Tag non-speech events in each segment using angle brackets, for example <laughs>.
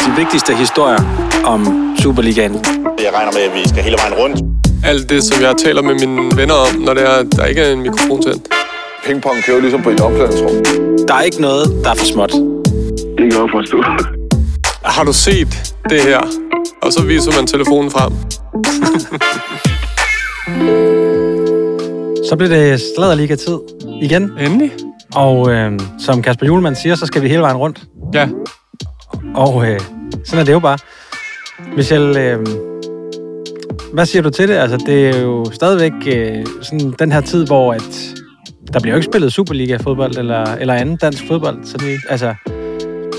De vigtigste historier om Superligaen. Jeg regner med, at vi skal hele vejen rundt. Alt det, som jeg taler med mine venner om, når det er, der ikke er en mikrofon tændt. Pingpong kører ligesom på et omklædningsrum. Der er ikke noget, der er for småt. Det kan jeg forstå. Har du set det her? Og så viser man telefonen frem. Så bliver det Sladderliga-tid igen. Endelig. Og øh, som Kasper Julemand siger, så skal vi hele vejen rundt. Ja. Og øh, sådan er det jo bare. Michel, øh, hvad siger du til det? Altså, det er jo stadigvæk øh, sådan den her tid, hvor at der bliver jo ikke spillet Superliga-fodbold eller, eller anden dansk fodbold. Så det, altså,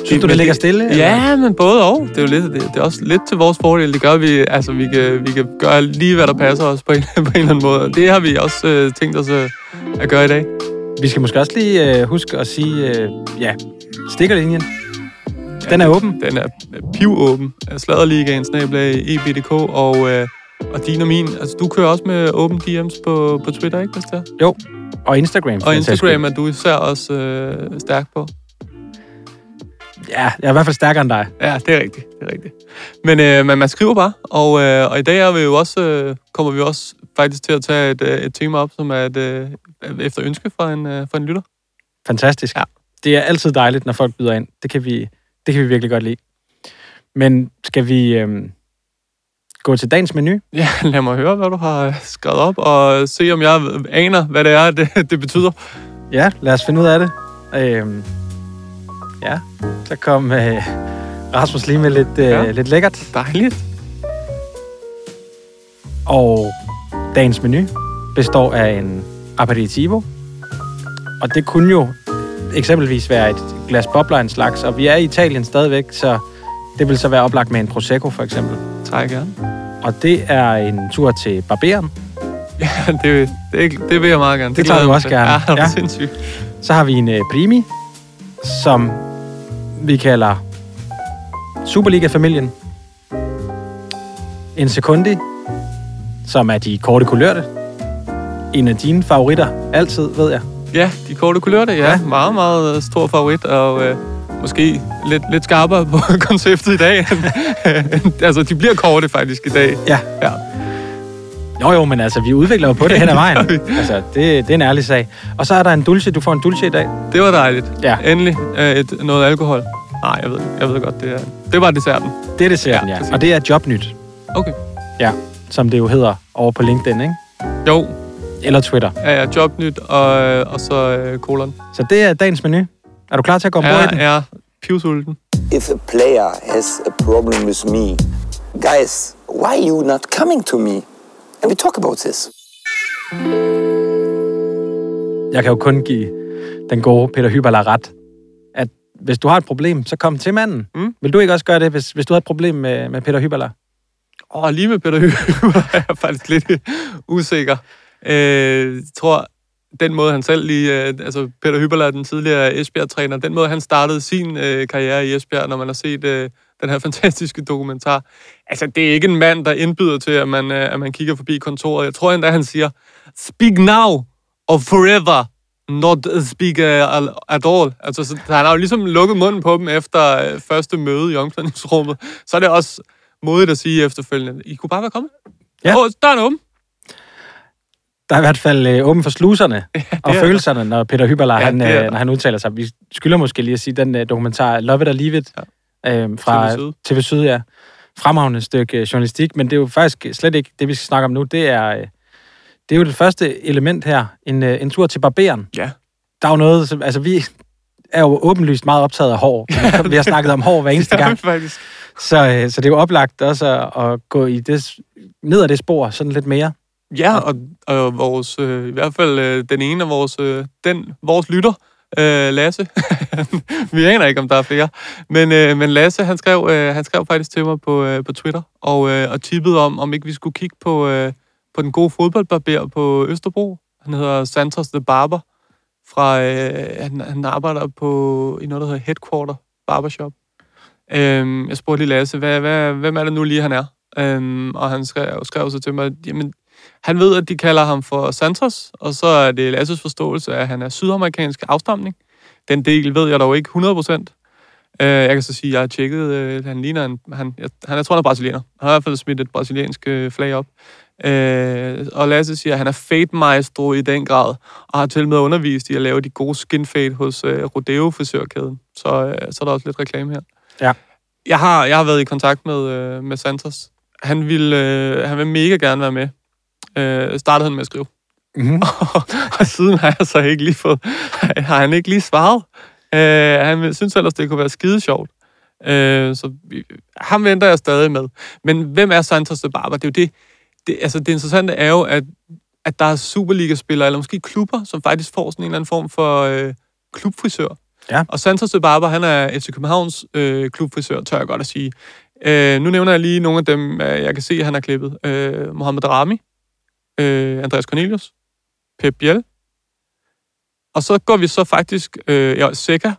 synes du, det ligger stille? eller? Ja, men både og. Det er jo lidt, det, det er også lidt til vores fordel. Det gør vi, altså vi kan, vi kan gøre lige, hvad der passer os på en, <laughs> på en eller anden måde. Det har vi også øh, tænkt os øh, at gøre i dag. Vi skal måske også lige øh, huske at sige, øh, ja, stikkerlinjen. Den er åben. Den er pivåben. Sladderligaen, snablag, EBDK, og, øh, og din og min. Altså, du kører også med åben DM's på, på Twitter, ikke, Christian? Jo, og Instagram. Og Instagram er du især også øh, stærk på. Ja, jeg er i hvert fald stærkere end dig. Ja, det er rigtigt. Det er rigtigt. Men, øh, men man skriver bare, og, øh, og i dag er vi jo også, øh, kommer vi også faktisk til at tage et, øh, et tema op, som er et, øh, efter ønske fra en, øh, fra en lytter. Fantastisk. Ja. Det er altid dejligt, når folk byder ind. Det kan vi, det kan vi virkelig godt lide. Men skal vi øhm, gå til dagens menu? <laughs> Ja, lad mig høre, hvad du har øh, skrevet op, og se, om jeg aner, hvad det er, det, <laughs> det betyder. Ja, lad os finde ud af det. Øhm, ja, så kom øh, Rasmus lige med lidt, øh, ja. lidt lækkert. Dejligt. Og dagens menu består af en aperitivo. Og det kunne jo eksempelvis være et glas bobler en slags. Og vi er i Italien stadigvæk, så det vil så være oplagt med en Prosecco for eksempel. Tak gerne. Og det er en tur til Barberen. Ja, det, det, det vil jeg meget gerne. Det glæder tager du også gerne. Ja, det er Ja. sindssygt. Så har vi en uh, Primi, som vi kalder Superliga-familien. En Secundi, som er de korte kulørte. En af dine favoritter, altid, ved jeg. Ja, de korte kulørte, ja. Ja. ja. Meget, meget øh, stor favorit, og øh, måske lidt, lidt skarpere på <laughs> konceptet i dag. <laughs> altså, de bliver korte faktisk i dag. Ja. Ja. Jo, jo, men altså, vi udvikler jo på det hen ad vejen. <laughs> Altså, det, det er en ærlig sag. Og så er der en dulce. Du får en dulce i dag. Det var dejligt. Ja. Endelig øh, et, noget alkohol. Nej, jeg ved, jeg ved godt, det er... Det var desserten. Det er desserten, Ja, ja. Og det er jobnyt, Okay. som det jo hedder over på LinkedIn, ikke? Jo, Eller Twitter. ja, ja, jobnyt og, øh, og så øh, kolon. Så det er dagens menu. Er du klar til at gå ombord i den? Ja, ja, pivsulten. if a player has a problem with me, guys, why are you not coming to me? And we talk about this. Jeg kan jo kun give den gode Peter Hyberler ret, at hvis du har et problem, så kom til manden. Mm. Vil du ikke også gøre det, hvis, hvis du har et problem med, med Peter Hyberler? Åh, lige med Peter Hyber er jeg faktisk lidt usikker. Øh, jeg tror, den måde han selv lige... Øh, altså, Peter Hyberler er den tidligere Esbjerg-træner. Den måde, han startede sin øh, karriere i Esbjerg, når man har set øh, den her <laughs> fantastiske dokumentar. Altså, det er ikke en mand, der indbyder til, at man, øh, at man kigger forbi kontoret. Jeg tror endda, han siger, speak now or forever. Not speak uh, at all. Altså, så, han har jo ligesom lukket munden på dem efter øh, første møde i omklædningsrummet. Så er det også modigt at sige efterfølgende, I kunne bare være kommet. Ja. Åh, døren er åben. Der er i hvert fald øh, åben for sluserne <laughs> ja, og er følelserne, når Peter Hyberler Ja, han, øh, når han udtaler sig. Vi skylder måske lige at sige, den øh, dokumentar Love It or Leave It ja. øh, fra TV Syd. TV Syd, ja. Fremragende stykke øh, journalistik, men det er jo faktisk slet ikke det, vi skal snakke om nu. Det er, øh, det er jo det første element her. En, øh, en tur til barberen. Ja. Der er jo noget, som, altså vi er jo åbenlyst meget optaget af hår. <laughs> Vi har snakket om hår hver <laughs> eneste gang. faktisk. Så, øh, så det er jo oplagt også at, at gå i det, ned ad det spor sådan lidt mere. Ja, og, og vores, øh, i hvert fald øh, den ene af vores, øh, den, vores lytter, øh, Lasse. <laughs> Vi aner ikke, om der er flere. Men, øh, men Lasse, han skrev, øh, han skrev faktisk til mig på, øh, på Twitter, og, øh, og tippede om, om ikke vi skulle kigge på, øh, på den gode fodboldbarber på Østerbro. Han hedder Santos the Barber. Fra, øh, han, han arbejder på i noget, der hedder Headquarter Barbershop. Øhm, jeg spurgte lige Lasse, hvad, hvad, hvem er det nu lige, han er? Øhm, og han skrev, skrev så til mig, jamen, han ved, at de kalder ham for Santos, og så er det Lasses forståelse, at han er sydamerikansk afstamning. Den del ved jeg dog ikke 100%. Øh, jeg kan så sige, at jeg har tjekket, øh, han ligner en, han, jeg, han, jeg tror, han er brasilianer. Han har i hvert fald smidt et brasiliansk øh, flag op. Øh, og Lasse siger, at han er fade maestro i den grad, og har til med undervist i at lave de gode skin fade hos øh, Rodeo frisørkæden. Så, øh, så er der også lidt reklame her. Ja. Jeg har, jeg har været i kontakt med, øh, med Santos. Han vil, øh, han vil mega gerne være med. Øh, startede han med at skrive. <laughs> Mm-hmm. og siden har jeg så ikke lige fået, <laughs> har han ikke lige svaret. Øh, han synes ellers, det kunne være skide sjovt. Øh, så vi, ham venter jeg stadig med. Men hvem er Santos de Barber? Det er jo det, det, altså det interessante er jo, at, at der er Superliga-spillere, eller måske klubber, som faktisk får sådan en eller anden form for øh, klubfrisør. Ja. Og Santos de Barber, han er FC Københavns øh, klubfrisør, tør jeg godt at sige. Øh, nu nævner jeg lige nogle af dem, øh, jeg kan se, han har klippet. Øh, Mohamed Rami, øh, Andreas Cornelius, Pep Biel. Og så går vi så faktisk, øh, ja, Seca,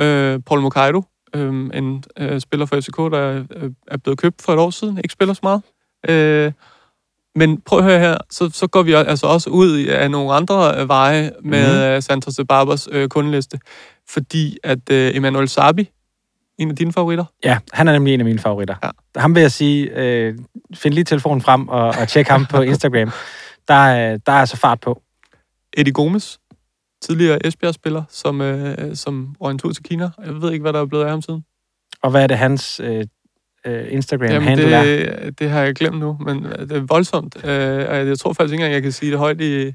øh, Paul Mokaido, øh, en øh, spiller for FCK, der øh, er blevet købt for et år siden, ikke spiller så meget. Øh, men prøv at høre her, så, så går vi altså også ud af nogle andre øh, veje med mm. Santos de Barbers øh, kundeliste, fordi at øh, Emmanuel Sabi, en af dine favoritter, Ja, han er nemlig en af mine favoritter. Ja. Ham vil jeg sige, øh, find lige telefonen frem og, og tjek ham på <laughs> Instagram. Der, er- der er altså fart på. Eddie Gomes, tidligere Esbjerg-spiller, som, øh, som tur til Kina. Jeg ved ikke, hvad der er blevet af ham siden. Og hvad er det hans øh, øh, Instagram Jamen, handle er? det, det har jeg glemt nu, men det er voldsomt. Øh, og jeg tror faktisk ikke engang, jeg kan sige det højt i,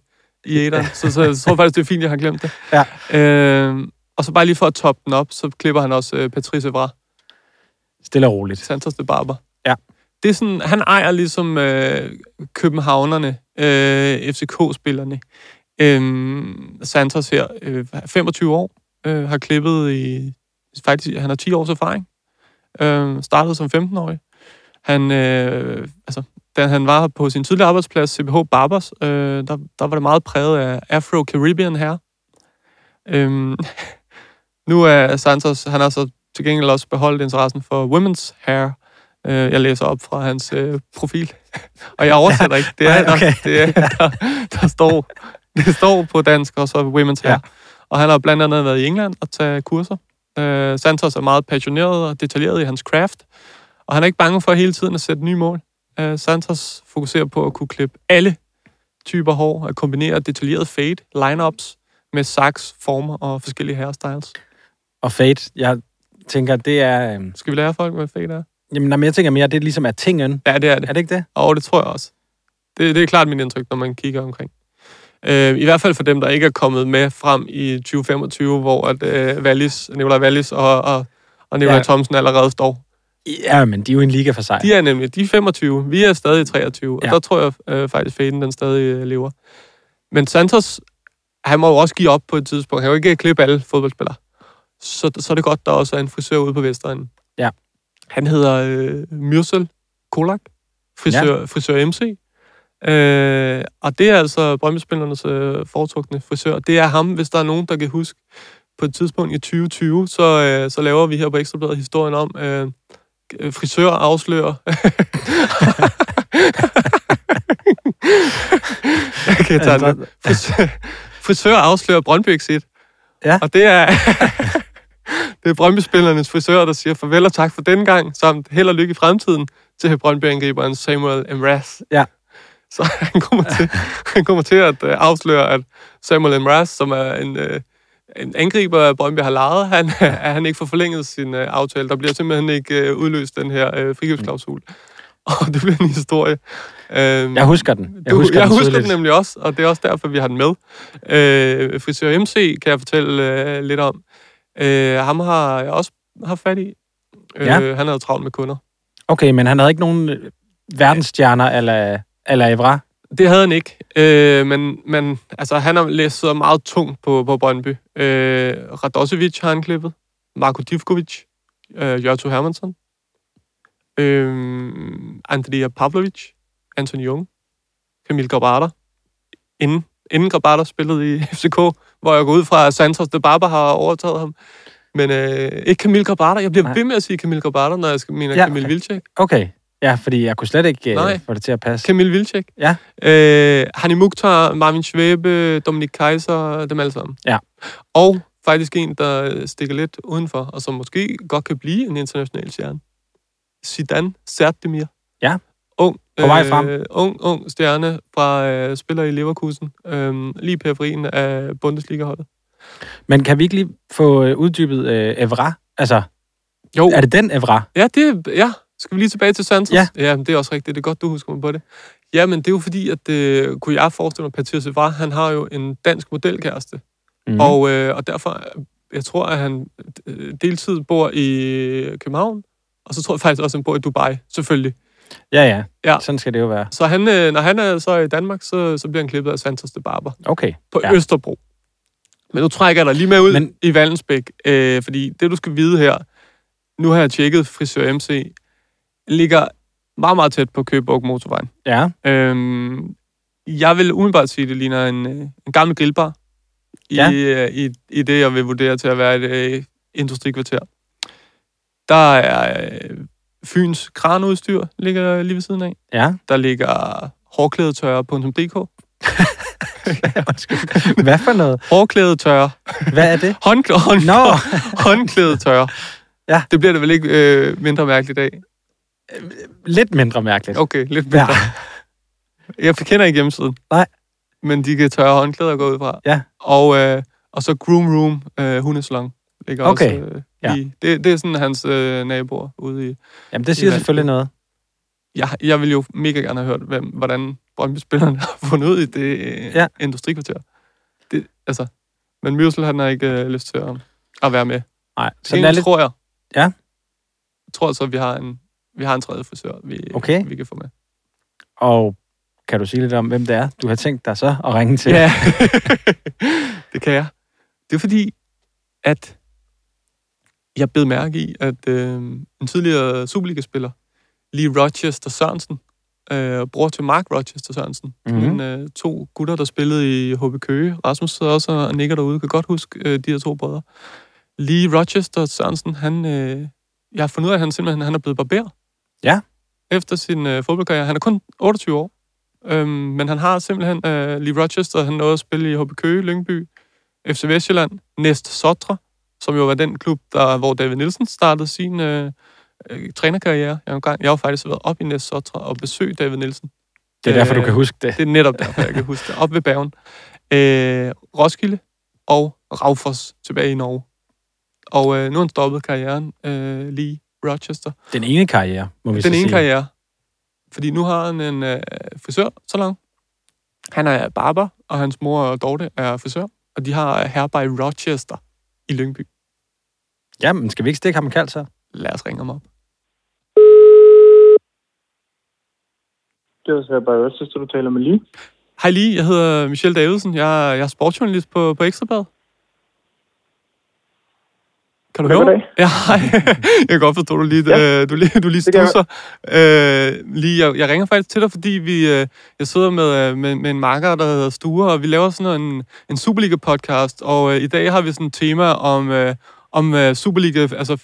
i æderen, så, så jeg tror faktisk, det er fint, jeg har glemt det. Ja. Øh, og så bare lige for at toppe den op, så klipper han også øh, Patrice Evra, Stille og roligt. Santos de Barber. Det er sådan, han ejer ligesom øh, københavnerne, øh, FCK-spillerne. Øh, Santos her, øh, 25 år, øh, har klippet i, faktisk, han har 10 års erfaring. Øh, startede som 15-årig. Han, øh, altså, da han var på sin tidligere arbejdsplads, CBH Barbers, øh, der, der var det meget præget af Afro-Caribbean her. Øhm, <laughs> nu er Santos, han har så til gengæld også beholdt interessen for women's hair. Øh, jeg læser op fra hans øh, profil, <laughs> og jeg oversætter ikke. Det er, Nej, okay. der, det er der, <laughs> der, står, det står på dansk, og så women's hair. Ja. Og han har blandt andet været i England og tage kurser. Øh, Santos er meget passioneret og detaljeret i hans craft, og han er ikke bange for hele tiden at sætte nye mål. Øh, Santos fokuserer på at kunne klippe alle typer hår, at kombinere detaljeret fade, lineups med sax, former og forskellige hairstyles. Og fade, jeg tænker, det er... Øh, Skal vi lære folk, hvad fade er? Jamen, nej, men jeg tænker mere, det er ligesom er tingen. Ja, det er det. Er det ikke det? Og det tror jeg også. Det, det er klart mit indtryk, når man kigger omkring. Øh, I hvert fald for dem, der ikke er kommet med frem i 2025, hvor at, øh, Wallis, Nicolai Wallis og, og, og Nicolai Ja. ja. Thomsen allerede står. Ja, men de er jo en liga for sig. De er nemlig, de er 25, vi er stadig 23, Ja. og der tror jeg øh, faktisk, faden den stadig øh, lever. Men Santos, han må jo også give op på et tidspunkt. Han kan jo ikke klippe alle fodboldspillere. Så, så er det godt, der også er en frisør ude på Vestegnen. Ja. Han hedder øh, Myrsel Kolak, frisør, ja. frisør MC. Øh, og det er altså Brøndby-spillernes øh, foretrukne frisør. Det er ham, hvis der er nogen, der kan huske. På et tidspunkt i 2020, så, øh, så laver vi her på Ekstrabladet historien om, øh, frisør afslører. jeg tage den. Frisør, frisør afslører Brøndby Exit. Ja. Og det er, <laughs> det er Brøndby-spillernes frisør, der siger farvel og tak for denne gang, samt held og lykke i fremtiden til Brøndby-angriberen Samuel Mraz. Ja. Så <laughs> han kommer til, han kommer til at øh, afsløre, at Samuel Mraz, som er en, øh, en angriber, Brøndby har lejet, han, <laughs> at han ikke får forlænget sin øh, aftale. Der bliver simpelthen ikke udløst den her frikøbsklausul. <laughs> Og det bliver en historie. Øhm, Jeg husker den. Jeg du, husker, jeg den husker den nemlig også, og det er også derfor, vi har den med. Øh, frisør MC kan jeg fortælle øh, lidt om. Øh, ham har jeg også haft fat i. Øh, Ja. Han havde travlt med kunder. Okay, men han havde ikke nogen øh, verdensstjerner eller eller Evra. Det havde han ikke, øh, men, men altså, han har læst så meget tungt på, på Brøndby. Øh, Radosevic har han klippet, Marko Divkovic, øh, Jørto Hermansson, øh, Andrija Pavlovic, Anton Jung, Kamil Grabata, inden, inden Grabata spillede i <laughs> FCK, hvor jeg går ud fra, at Santos de Barber har overtaget ham. Men øh, ikke Kamil Grabata. Jeg bliver Nej. ved med at sige Kamil Grabata, når jeg mener Ja, Kamil okay. Vilcek. Okay, ja, fordi jeg kunne slet ikke Nej. øh, få det til at passe. Kamil Vilcek. Ja. Øh, Hani Mukhtar, Marvin Schwebe, Dominik Kaiser, dem alle sammen. Ja. Og faktisk en, der stikker lidt udenfor, og som måske godt kan blive en international stjerne. Zidane Sertemir. Ja. På vej frem. Øh, ung, ung stjerne fra øh, spiller i Leverkusen. Øh, lige periferien af Bundesliga-holdet. Men kan vi ikke lige få øh, uddybet øh, Evra? Altså, Jo, er det den Evra? Ja, det, ja. Skal vi lige tilbage til Santos? Ja. ja men det er også rigtigt. Det er godt, du husker mig på det. Ja, men det er jo fordi, at øh, kunne jeg forestille mig, at Mathias Evra, han har jo en dansk modelkæreste. Mm. Og, øh, og derfor, jeg tror, at han øh, deltid bor i København, og så tror jeg faktisk også, at han bor i Dubai, selvfølgelig. Ja, ja. Ja. Sådan skal det jo være. Så han, øh, når han er så i Danmark, så, så bliver han klippet af Santos de Barber Okay. på Ja. Østerbro. Men nu trækker jeg dig lige med ud Men- i Vallensbæk, øh, fordi det, du skal vide her, nu har jeg tjekket Frisør MC, ligger meget, meget tæt på Køgeborg Motorvejen. Ja. Øhm, jeg vil umiddelbart sige, at det ligner en, øh, en gammel grillbar i, Ja. ja. i, i det, jeg vil vurdere til at være et øh, industrikvarter. Der er øh, Fyns kranudstyr, ligger lige ved siden af. Ja. Der ligger hårklædetørre.dk. <laughs> Hvad for noget? Hårklædetørre. Hvad er det? Håndklæde, hånd, Nå. <laughs> håndklædetørre. Ja. Det bliver det vel ikke øh, mindre mærkeligt af. Lidt mindre mærkeligt. Okay, lidt mindre. Ja. Jeg kender ikke hjemmesiden. Nej. Men de kan tørre håndklæder gå ud fra. Ja. Og, øh, og så Groom Room, øh, hundesalon, ligger Okay. også øh, Ja. i. Det, det er sådan hans øh, naboer ude i... Jamen, det siger I selvfølgelig noget. Jeg, jeg vil jo mega gerne have hørt, hvem, hvordan Brøndby-spillerne <laughs> har fundet ud i det øh, Ja. industrikvarter. Det, altså, men Mjøsel, han har ikke øh, lyst til at, at være med. Nej, så er lidt... tror jeg. Ja. Jeg tror så, at vi har en, vi har en tredje frisør, vi, Okay. vi kan få med. Og kan du sige lidt om, hvem det er, du har tænkt dig så at ringe til? Ja, <laughs> det kan jeg. Det er fordi, at jeg bed mærke i, at øh, en tidligere Superliga-spiller, Lee Rochester Sørensen, øh, bror til Mark Rochester Sørensen, Mhm. mm-hmm. en, øh, to gutter, der spillede i HB Køge. Rasmus sidder også og nikker derude, kan godt huske øh, de her to brødre. Lee Rochester Sørensen, han, øh, jeg har fundet ud af, at han simpelthen han er blevet barber. Ja. Efter sin øh, fodboldkarriere. Han er kun 28 år. Øhm, men han har simpelthen øh, Lee Rochester, han nåede at spille i HB Køge, Lyngby, FC Vestjylland, Næst Sotra, som jo var den klub, der, hvor David Nielsen startede sin øh, øh, trænerkarriere. Jeg har, engang, jeg har jo faktisk været op i Næst Sotra og besøgt David Nielsen. Det er derfor, du Øh, kan huske det. Det er netop derfor, jeg kan huske det. Op ved Bergen. Øh, Roskilde og Raufoss tilbage i Norge. Og øh, nu har han stoppet karrieren øh, lige Rochester. Den ene karriere, må vi Den ene sige. karriere. Fordi nu har han en øh, frisørsalon. Han er barber, og hans mor Dorte er frisør. Og de har herberg i Rochester i Lyngby. Ja, men skal vi ikke stikke ham en kald så? Lad os ringe ham op. Det var så bare også, du taler med lige. Hej lige, jeg hedder Michelle Davidsen. Jeg, er- jeg er sportsjournalist på, på Ekstrabad. Kan du høre mig? Ja, hej. <laughs> Jeg kan godt forstå, du lige, Ja. øh, du lige, du lige stusser. Øh, lige, jeg, jeg ringer faktisk til dig, fordi vi, øh, jeg sidder med, øh, med, med en makker, der hedder Sture, og vi laver sådan en, en Superliga-podcast, og øh, i dag har vi sådan et tema om, øh, om øh, Superliga, altså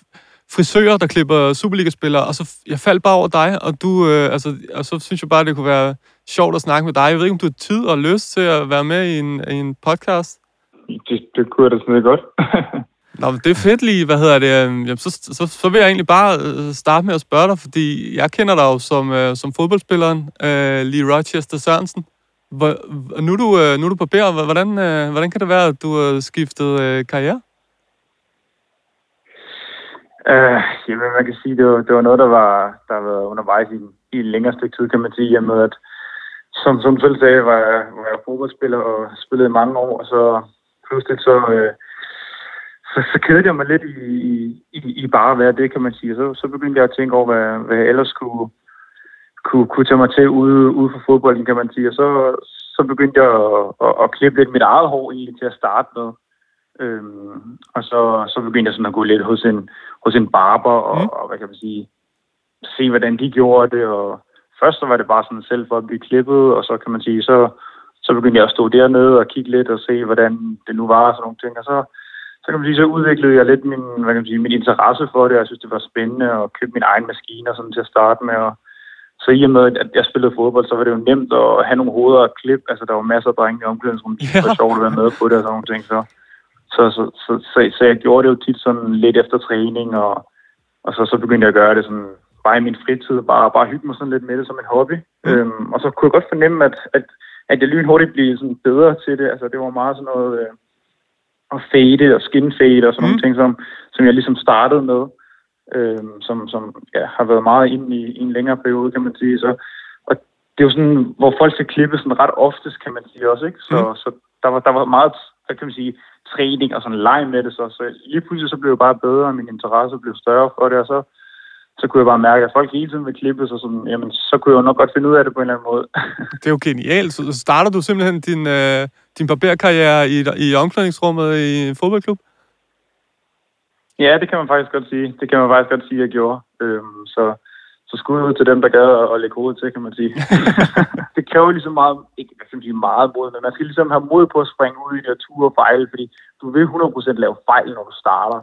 frisører, der klipper Superliga-spillere, og så jeg faldt bare over dig, og du, øh, altså, og så synes jeg bare, det kunne være sjovt at snakke med dig. Jeg ved ikke, om du har tid og lyst til at være med i en, i en podcast? Det, det kunne jeg da sådan godt. <laughs> Nå, men det er fedt lige. Hvad hedder det? Øhm, jamen, så, så, så vil jeg egentlig bare øh, starte med at spørge dig, fordi jeg kender dig jo som, øh, som fodboldspilleren, øh, Lee Rochester Sørensen. Hvor, nu er du, øh, nu er du barber. Hvordan, øh, hvordan kan det være, at du har skiftet øh, karriere? uh, jamen, man kan sige, det var, det var noget, der var, der var undervejs i, en- i en længere stykke tid, kan man sige, i med at, som, som selv sagde, var jeg, var jeg fodboldspiller og spillede i mange år, og så pludselig så, øh, så, så kedede jeg mig lidt i, i, i, bare at være det, kan man sige. Så, så begyndte jeg at tænke over, hvad, hvad jeg ellers kunne, kunne, kunne tage mig til ude, ude for fodbolden, kan man sige. Og så, så begyndte jeg at, at, at klippe lidt mit eget hår egentlig til at starte med. Øhm, og så, så begyndte jeg sådan at gå lidt hos en, hos en barber og, mm. og, hvad kan man sige, se hvordan de gjorde det. Og først så var det bare sådan selv for at blive klippet, og så kan man sige, så, så begyndte jeg at stå dernede og kigge lidt og se, hvordan det nu var og sådan nogle ting. Og så, så kan man sige, så udviklede jeg lidt min, hvad kan man sige, min interesse for det. Jeg synes, det var spændende at købe min egen maskine og sådan til at starte med. Og så i og med, at jeg spillede fodbold, så var det jo nemt at have nogle hoveder at klippe. Altså, der var masser af drenge i omklædningsrummet. Det Ja. var sjovt at være med på det og sådan nogle ting. Så, så, så, så, så, så jeg gjorde det jo tit sådan lidt efter træning, og, og så, så begyndte jeg at gøre det sådan bare i min fritid, bare, bare hygge mig sådan lidt med det som en hobby. Mm. Øhm, og så kunne jeg godt fornemme, at, at, at jeg lynhurtigt blev sådan bedre til det. Altså det var meget sådan noget øh, at fade og skin fade og sådan mm. nogle ting, som, som jeg ligesom startede med, øhm, som, som ja, har været meget inde i, i en længere periode, kan man sige. Så, og det er jo sådan, hvor folk skal klippe sådan ret oftest, kan man sige også, ikke? Så, mm. så der, var, der var meget, hvad kan man sige, træning og sådan leg med det, så, så lige pludselig så blev jeg bare bedre, og min interesse blev større for det, og så, så kunne jeg bare mærke, at folk hele tiden vil klippe sig, sådan, jamen, så kunne jeg jo nok godt finde ud af det på en eller anden måde. <laughs> det er jo genialt. Så starter du simpelthen din, øh, din barberkarriere i, i omklædningsrummet i en fodboldklub? Ja, det kan man faktisk godt sige. Det kan man faktisk godt sige, at jeg gjorde. Øhm, så, så skud ud til dem, der gad at, lægge hovedet til, kan man sige. <laughs> <laughs> det kræver ligesom meget, ikke hvad skal sige, meget mod, men man skal ligesom have mod på at springe ud i det og ture og fejle, fordi du vil 100% lave fejl, når du starter.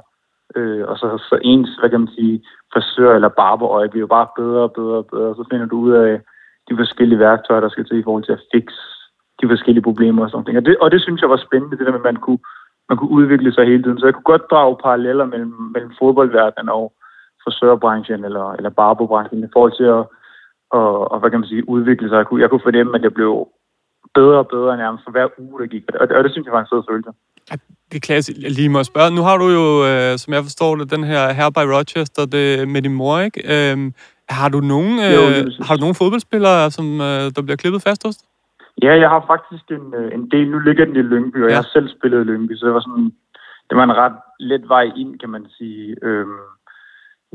Øh, og så, så ens, hvad kan man sige, frisør eller barberøje bliver jo bare bedre og bedre og bedre, så finder du ud af de forskellige værktøjer, der skal til i forhold til at fikse de forskellige problemer og sådan noget. Og det, og det synes jeg var spændende, det der med, at man kunne, man kunne udvikle sig hele tiden. Så jeg kunne godt drage paralleller mellem, mellem fodboldverdenen og frisørbranchen eller, eller barberbranchen i forhold til at og, og, hvad kan man sige, udvikle sig. Jeg kunne, jeg kunne fornemme, at jeg blev bedre og bedre nærmest for hver uge, der gik. Og det, og det synes jeg var en fed følelse. Det klassisk. Lige må spørge. Nu har du jo, øh, som jeg forstår det, den her her by Rochester det, med din mor, ikke? Øhm, har du nogen, øh, jo, har du nogen fodboldspillere, som øh, der bliver klippet fast hos Ja, jeg har faktisk en, øh, en del. Nu ligger den i Lyngby, og ja. jeg har selv spillet i Lyngby, så det var sådan, det var en ret let vej ind, kan man sige. Øhm,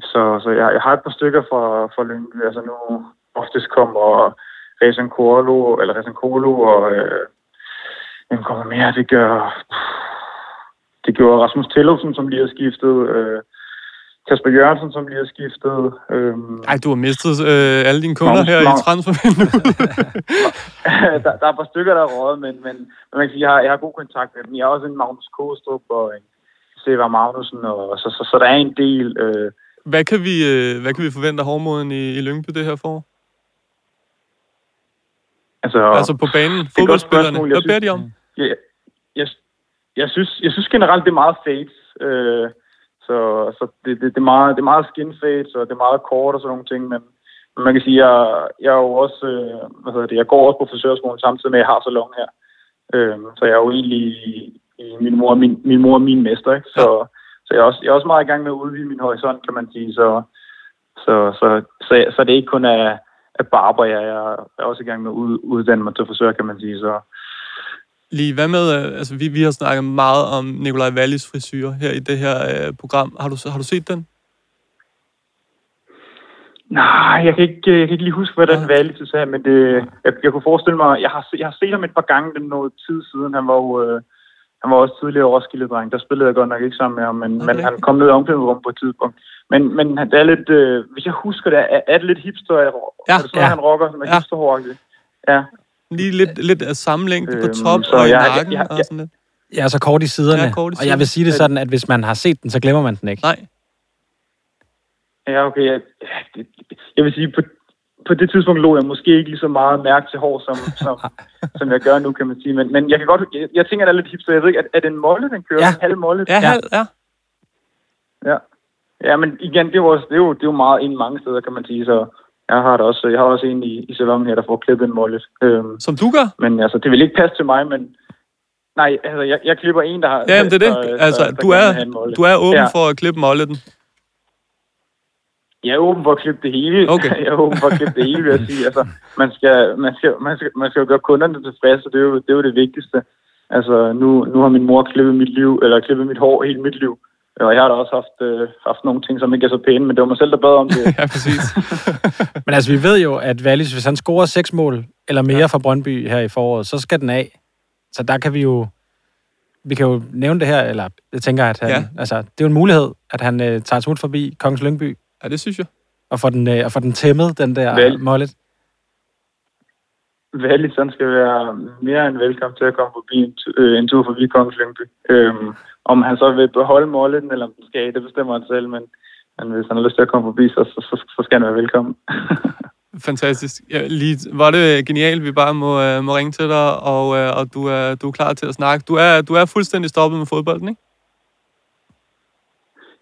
så, så jeg, jeg har et par stykker fra, fra Lyngby. Altså nu oftest kommer Rezan Kolo, eller Rezan Kolo, og øh, hvem kommer mere? Det gør, det gjorde Rasmus Tellefsen, som lige har skiftet. Øh, Kasper Jørgensen, som lige har skiftet. Øhm, Ej, du har mistet øh, alle dine kunder Magnus, her Magnus. i transfervinduet. <laughs> <laughs> der, der er et par stykker, der er rådet, men, men, men man kan sige, jeg har, jeg har god kontakt med dem. Jeg har også en Magnus Kostrup og en Seva Magnussen, og, så, så, så, der er en del. Øh, hvad, kan vi, øh, hvad kan vi forvente af hårdmoden i, i Lyngby det her forår? Altså, altså på banen, fodboldspillerne, hvad beder de om? Jeg, jeg, jeg, synes, jeg synes generelt, det er meget fades. Øh, så, så det, det, det, er meget, det er meget skin fades, og det er meget kort og sådan nogle ting, men, men man kan sige, jeg, jeg er jo også, øh, hvad hedder det, jeg går også på frisørskolen samtidig med, at jeg har salon her. Øh, så jeg er jo egentlig i, min mor, min, min mor og min mester, ikke? Så, ja. så jeg, er også, jeg er også meget i gang med at udvide min horisont, kan man sige. Så, så, så, så, så det er ikke kun af, af barber, jeg er, også i gang med at uddanne mig til frisør, kan man sige. Så, Lige, hvad med, øh, altså vi, vi har snakket meget om Nikolaj Wallis frisyr her i det her øh, program. Har du, har du set den? Nej, jeg kan ikke, jeg kan ikke lige huske, hvad den. Wallis sagde, men det, jeg, jeg kunne forestille mig, jeg har, jeg har set ham et par gange den noget tid siden. Han var jo, øh, han var også tidligere Roskilde-dreng. Der spillede jeg godt nok ikke sammen med ham, men, okay. men han kom ned i omklædningsrummet på et tidspunkt. Men, men det er lidt, øh, hvis jeg husker det, er, er det lidt hipster? Er, ja, det sådan, ja. han rocker, som er ja. hipsterhåragtigt? Ja. Lige lidt, lidt af samme længde på øhm, top øhm, og i nakken jeg, jeg, og sådan lidt. Ja, så kort i siderne. Ja, kort i siderne. Og jeg vil sige det sådan, at hvis man har set den, så glemmer man den ikke. Nej. Ja, okay. Jeg, jeg vil sige, på, på det tidspunkt lå jeg måske ikke lige så meget mærke til hår, som, <laughs> som, som jeg gør nu, kan man sige. Men, men jeg kan godt, jeg, jeg tænker, at det er lidt hipster. Jeg ved ikke, er, er det en molle, den kører? Ja. En halv molle? Ja, halv, ja. Ja. Ja, men igen, det er jo, det er jo, det er jo meget ind mange steder, kan man sige. Så jeg har, det også, jeg har også en i, i salonen her, der får klippet en mollet. Øhm, Som du gør? Men altså, det vil ikke passe til mig, men... Nej, altså, jeg, jeg klipper en, der har... Ja, jamen, det er det. Der, altså, der, du, er, du er åben ja. for at klippe molleten. Jeg er åben for at klippe det hele. Okay. <laughs> jeg er åben for at klippe det hele, vil jeg sige. Altså, man skal, man skal, man skal, man skal jo gøre kunderne tilfredse, det er jo det, er jo det vigtigste. Altså, nu, nu har min mor klippet mit liv, eller klippet mit hår hele mit liv. Og jeg har da også haft, øh, haft nogle ting, som ikke er så pæne, men det var mig selv, der bad om det. <laughs> ja, præcis. <laughs> men altså, vi ved jo, at Wallis, hvis han scorer seks mål eller mere ja. fra Brøndby her i foråret, så skal den af. Så der kan vi jo... Vi kan jo nævne det her, eller jeg tænker, at han, ja. altså, det er jo en mulighed, at han øh, tager smut forbi Kongens Lyngby. Ja, det synes jeg. Og får den, øh, og får den tæmmet, den der Val. mollet. Wallis, han skal være mere end velkommen til at komme forbi en, øh, en tur forbi Kongens Lyngby. Øhm, om han så vil beholde målet, eller om den skal det bestemmer han selv, men, men hvis han har lyst til at komme forbi, så, så, så, så skal han være velkommen. <laughs> Fantastisk. Ja, lige, var det genialt, vi bare må, øh, må ringe til dig, og, øh, og du, er, du er klar til at snakke. Du er, du er fuldstændig stoppet med fodbolden, ikke?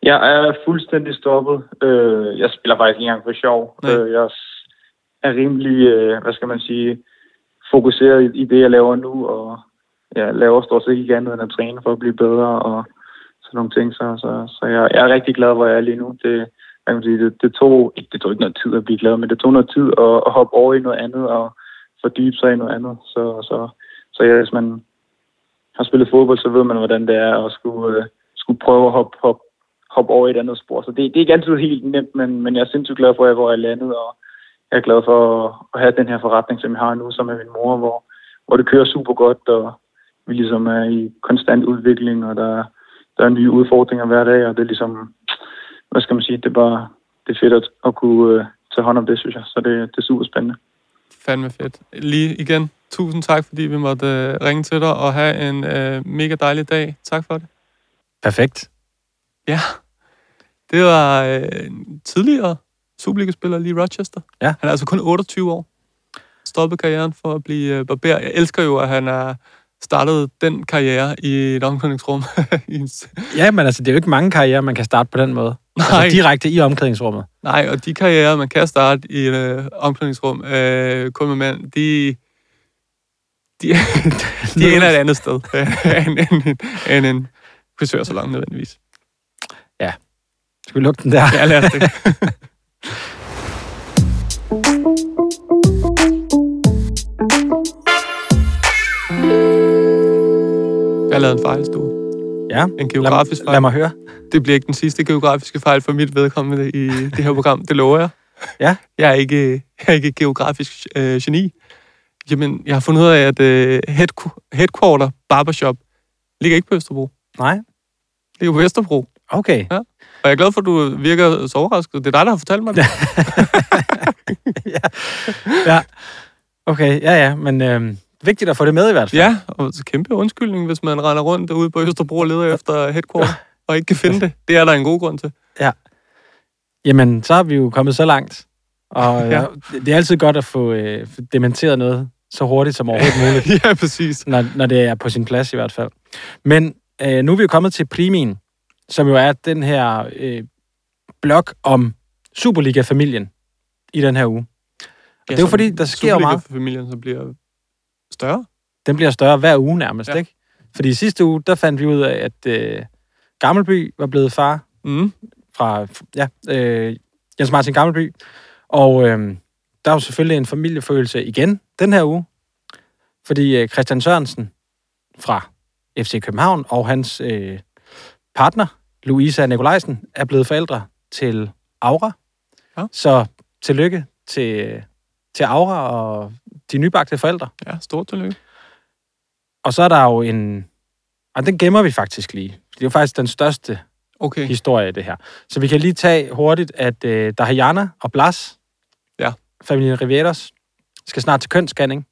Jeg er fuldstændig stoppet. Øh, jeg spiller faktisk ikke engang for sjov. Øh, jeg er rimelig, øh, hvad skal man sige, fokuseret i, i det, jeg laver nu, og jeg laver stort set ikke andet end at træne for at blive bedre, og sådan nogle ting. Så, så, så jeg, jeg er rigtig glad, hvor jeg er lige nu. Det, hvad kan sige, det, det, tog, ikke, det tog ikke noget tid at blive glad, men det tog noget tid at, at hoppe over i noget andet, og fordybe sig i noget andet. Så, så, så ja, hvis man har spillet fodbold, så ved man, hvordan det er at skulle, øh, skulle prøve at hoppe, hoppe, hoppe over i et andet spor. Så det, det er ikke altid helt nemt, men, men jeg er sindssygt glad for, at jeg, hvor jeg er landet, og jeg er glad for at, have den her forretning, som jeg har nu, som er min mor, hvor, hvor det kører super godt, og vi ligesom er i konstant udvikling, og der, der er nye udfordringer hver dag, og det er ligesom, hvad skal man sige, det er bare, det er fedt at, at kunne uh, tage hånd om det, synes jeg. Så det, det er super spændende. Fandme fedt. Lige igen, tusind tak, fordi vi måtte øh, ringe til dig, og have en øh, mega dejlig dag. Tak for det. Perfekt. Ja, det var øh, en tidligere Superliga-spiller lige i Rochester. Ja. Han er altså kun 28 år. Stoppet karrieren for at blive øh, barber. Jeg elsker jo, at han er startet den karriere i et omklædningsrum. <laughs> Ja, men altså, det er jo ikke mange karrierer, man kan starte på den måde. Nej. Altså direkte i omklædningsrummet. Nej, og de karrierer, man kan starte i et øh, omklædningsrum, øh, kun med mænd, de, de, <laughs> de ender et andet sted øh, <laughs> end, end, end en frisørsalon nødvendigvis. Skal vi lukke den der? <laughs> Ja, lad os det. Jeg lavet en fejl, Stue. Ja. En geografisk lad, fejl. lad mig høre. Det bliver ikke den sidste geografiske fejl for mit vedkommende i det her program. Det lover jeg. Ja. Jeg er ikke, jeg er ikke geografisk øh, geni. Jamen, jeg har fundet ud af, at øh, headqu- headquarter barbershop ligger ikke på Østerbro. Nej? ligger på Vesterbro. Okay. Og jeg er glad for, at du virker så overrasket. Det er dig, der har fortalt mig det. <laughs> Ja. Okay, ja, ja, men øh, vigtigt at få det med i hvert fald. Ja, og så kæmpe undskyldning, hvis man render rundt derude på Østerbro og leder efter headquarter, <laughs> og ikke kan finde det. Det er der en god grund til. Jamen, så har vi jo kommet så langt. Og <laughs> Ja. ja. det er altid godt at få øh, dementeret noget så hurtigt som overhovedet muligt, ja, præcis. når, når det er på sin plads i hvert fald. Men øh, nu er vi jo kommet til Primin, som jo er den her øh, blog om Superliga-familien i den her uge. Ja, det er jo fordi, der sker meget. for familien, så bliver større. Den bliver større hver uge nærmest, ja. ikke? Fordi i sidste uge, der fandt vi ud af, at øh, Gammelby var blevet far Mm. fra ja, øh, Jens Martin Gammelby. Og øh, der er jo selvfølgelig en familiefølelse igen den her uge, fordi øh, Christian Sørensen fra FC København og hans øh, partner, Louisa Nikolajsen, er blevet forældre til Aura. Ja. Så tillykke til, til Aura og de nybagte forældre. Ja, stort tillykke. Og så er der jo en... Og den gemmer vi faktisk lige. Det er jo faktisk den største Okay. historie i det her. Så vi kan lige tage hurtigt, at øh, Dahayana og Blas, Ja. familien Rivieros, skal snart til kønsscanning.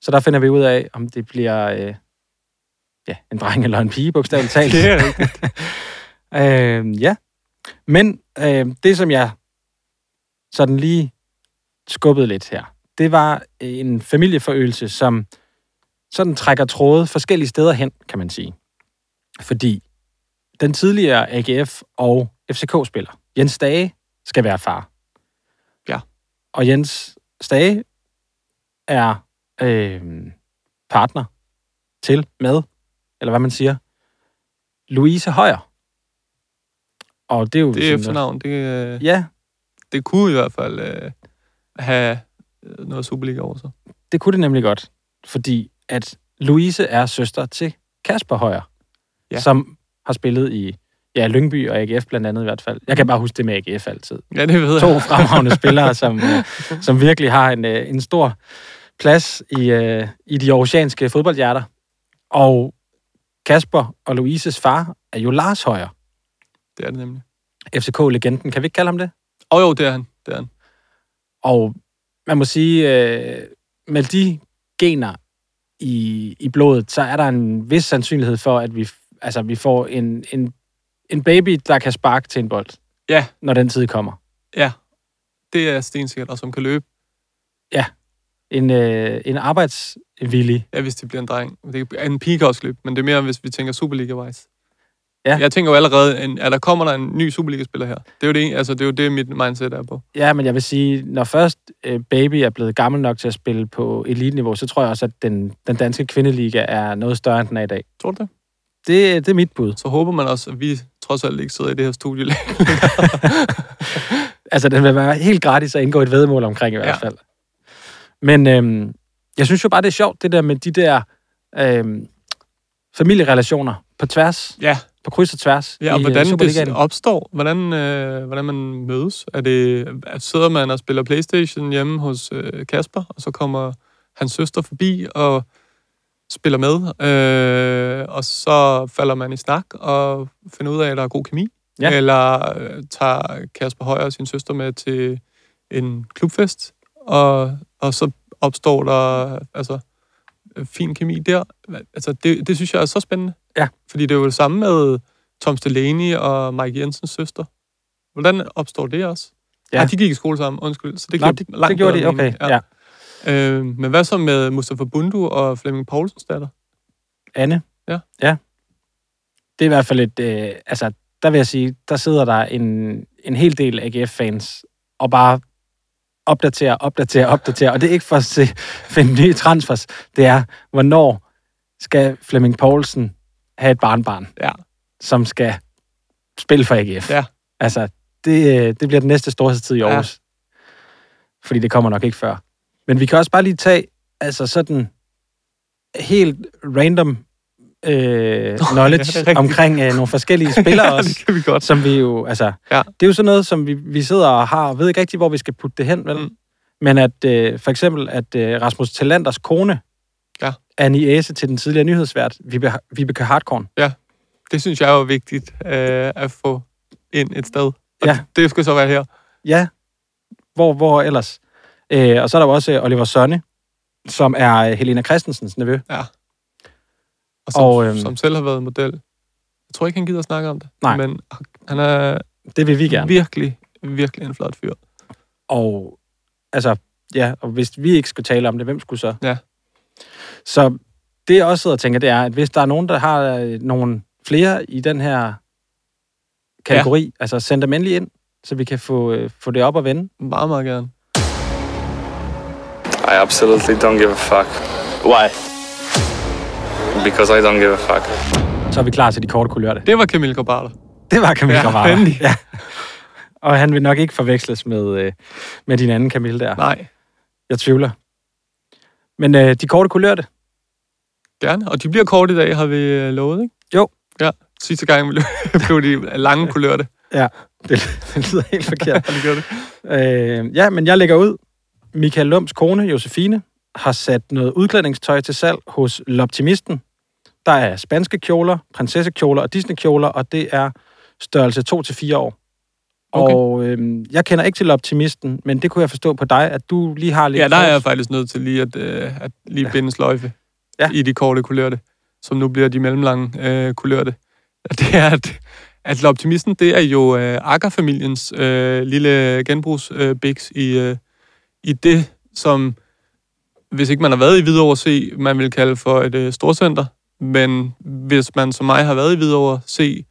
Så der finder vi ud af, om det bliver øh, ja, en dreng eller en pige, bogstaveligt talt. Det er rigtigt. <laughs> øh, ja. Men øh, det, som jeg sådan lige skubbede lidt her, det var en familieforøgelse, som sådan trækker tråde forskellige steder hen, kan man sige. Fordi den tidligere AGF og FCK-spiller, Jens Dage, skal være far. Ja. Og Jens Stage er øh, partner til, med, eller hvad man siger, Louise Højer. Og det er jo... Det sådan efternavn, det, øh, Ja, det kunne i hvert fald øh, have øh, noget Superliga over sig. det kunne det nemlig godt. Fordi at Louise er søster til Kasper Højer, Ja. som har spillet i ja, Lyngby og AGF blandt andet i hvert fald. Jeg kan bare huske det med AGF altid. Ja, det ved To jeg. fremragende spillere, som, øh, som virkelig har en, øh, en stor plads i, i de aarhusianske fodboldhjerter. Og Kasper og Louises far er jo Lars Højer, Det er det nemlig. FCK-legenden. Kan vi ikke kalde ham det? Og oh, jo, det er han. Det er han. Og man må sige, øh, med de gener i, i blodet, så er der en vis sandsynlighed for, at vi, altså, vi får en, en, en baby, der kan sparke til en bold, Ja, når den tid kommer. ja. det er stensikkert, og som kan løbe, En, øh, en arbejdsvillig. ja, hvis det bliver en dreng. Det er en pige kan også løbe, men det er mere, hvis vi tænker Superliga-wise. Ja. Jeg tænker jo allerede, en, at der kommer der en ny Superliga-spiller her. Det er jo det, altså, det, er jo det mit mindset er på. Ja, men jeg vil sige, når først øh, Baby er blevet gammel nok til at spille på elite-niveau, så tror jeg også, at den, den danske kvindeliga er noget større, end den er i dag. Tror du det? Det, det er mit bud. Så håber man også, at vi trods alt ikke sidder i det her studie. <laughs> Altså, den vil være helt gratis at indgå et vedmål omkring i hvert Ja. fald. Men øhm, jeg synes jo bare, det er sjovt, det der med de der øhm, familierelationer på tværs, ja, på kryds og tværs Ja, og i hvordan øh, Superligaen. det opstår, hvordan, øh, hvordan man mødes. Er det, at sidder man og spiller Playstation hjemme hos øh, Kasper, og så kommer hans søster forbi og spiller med, øh, og så falder man i snak og finder ud af, at der er god kemi. Ja. Eller øh, tager Kasper Højer og sin søster med til en klubfest, og, og så opstår der altså, øh, fin kemi der. Altså, det, det synes jeg er så spændende. Ja. Fordi det er jo det samme med Tom Delaney og Mike Jensens søster. Hvordan opstår det også? Ja. Ja. Ja, de gik i skole sammen, undskyld. Så det, giver det, langt det gjorde de, okay. mening. Ja. ja. Øh, men hvad så med Mustafa Bundu og Flemming Poulsens datter? Anne? Ja. Ja. Det er i hvert fald et... Øh, altså, der vil jeg sige, der sidder der en, en hel del AGF-fans og bare opdaterer, opdaterer, opdaterer. Og det er ikke for at se, finde nye transfers. Det er, hvornår skal Flemming Poulsen have et barnbarn, Ja. som skal spille for AGF. Ja. Altså, det, øh, det bliver den næste storhedstid i. Aarhus. Ja. Fordi det kommer nok ikke før. Men vi kan også bare lige tage, altså sådan helt random øh, knowledge ja, omkring øh, nogle forskellige <laughs> spillere ja, også. det kan vi godt. Som vi jo, altså, Ja. det er jo sådan noget, som vi, vi sidder og har, og ved ikke rigtig, hvor vi skal putte det hen, vel? Mm. Mm. Men at øh, for eksempel, at øh, Rasmus Talanders kone Ja. en æse til den tidligere nyhedsvært, Vibeke, Vibeke Hartkorn. Det synes jeg er jo vigtigt øh, at få ind et sted. Og Ja. det, skal så være her. Ja, hvor, hvor ellers? Øh, og så er der jo også øh, Oliver Sonne, som er øh, Helena Christensens nevø. Og som, Og, øhm, som selv har været model. Jeg tror ikke, han gider at snakke om det. Nej. Men han er Det vil vi gerne. virkelig, virkelig en flot fyr. Og altså, ja, og hvis vi ikke skulle tale om det, hvem skulle så? Ja. Så det, jeg også sidder og tænker, det er, at hvis der er nogen, der har øh, nogle flere i den her kategori, ja. altså send dem endelig ind, så vi kan få, øh, få det op og vende. Meget, meget gerne. I absolutely don't give a fuck Why? because I don't give a fuck. Så er vi klar til de korte kulørte. Det var Camille Gobarter. Det var Camille Ja, Gravara. endelig. Ja. Og han vil nok ikke forveksles med, øh, med din anden Camille der. Nej, Jeg tvivler. Men øh, de korte kulørte, gerne. Og de bliver kort i dag, har vi øh, lovet, ikke? Jo. Ja, sidste gang blev <laughs> de lange kulørte. det, <laughs> det lyder helt forkert. Ja, det gør det. Øh, ja, men jeg lægger ud. Michael Lums kone, Josefine, har sat noget udklædningstøj til salg hos L'Optimisten. Der er spanske kjoler, prinsessekjoler og Disney-kjoler, og det er størrelse 2-4 år. Okay. Og øh, jeg kender ikke til L'Optimisten, men det kunne jeg forstå på dig, at du lige har lidt... Ja, der er jeg faktisk nødt til lige at, øh, at lige binde sløjfe Ja. i de korte kulørte, som nu bliver de mellemlange øh, kulørte. Det er, at, at Optimisten, det er jo øh, Akker-familiens øh, lille genbrugs øh, i, øh, i det, som, hvis ikke man har været i Hvidovre C, man vil kalde for et øh, storcenter, men hvis man som mig har været i Hvidovre C,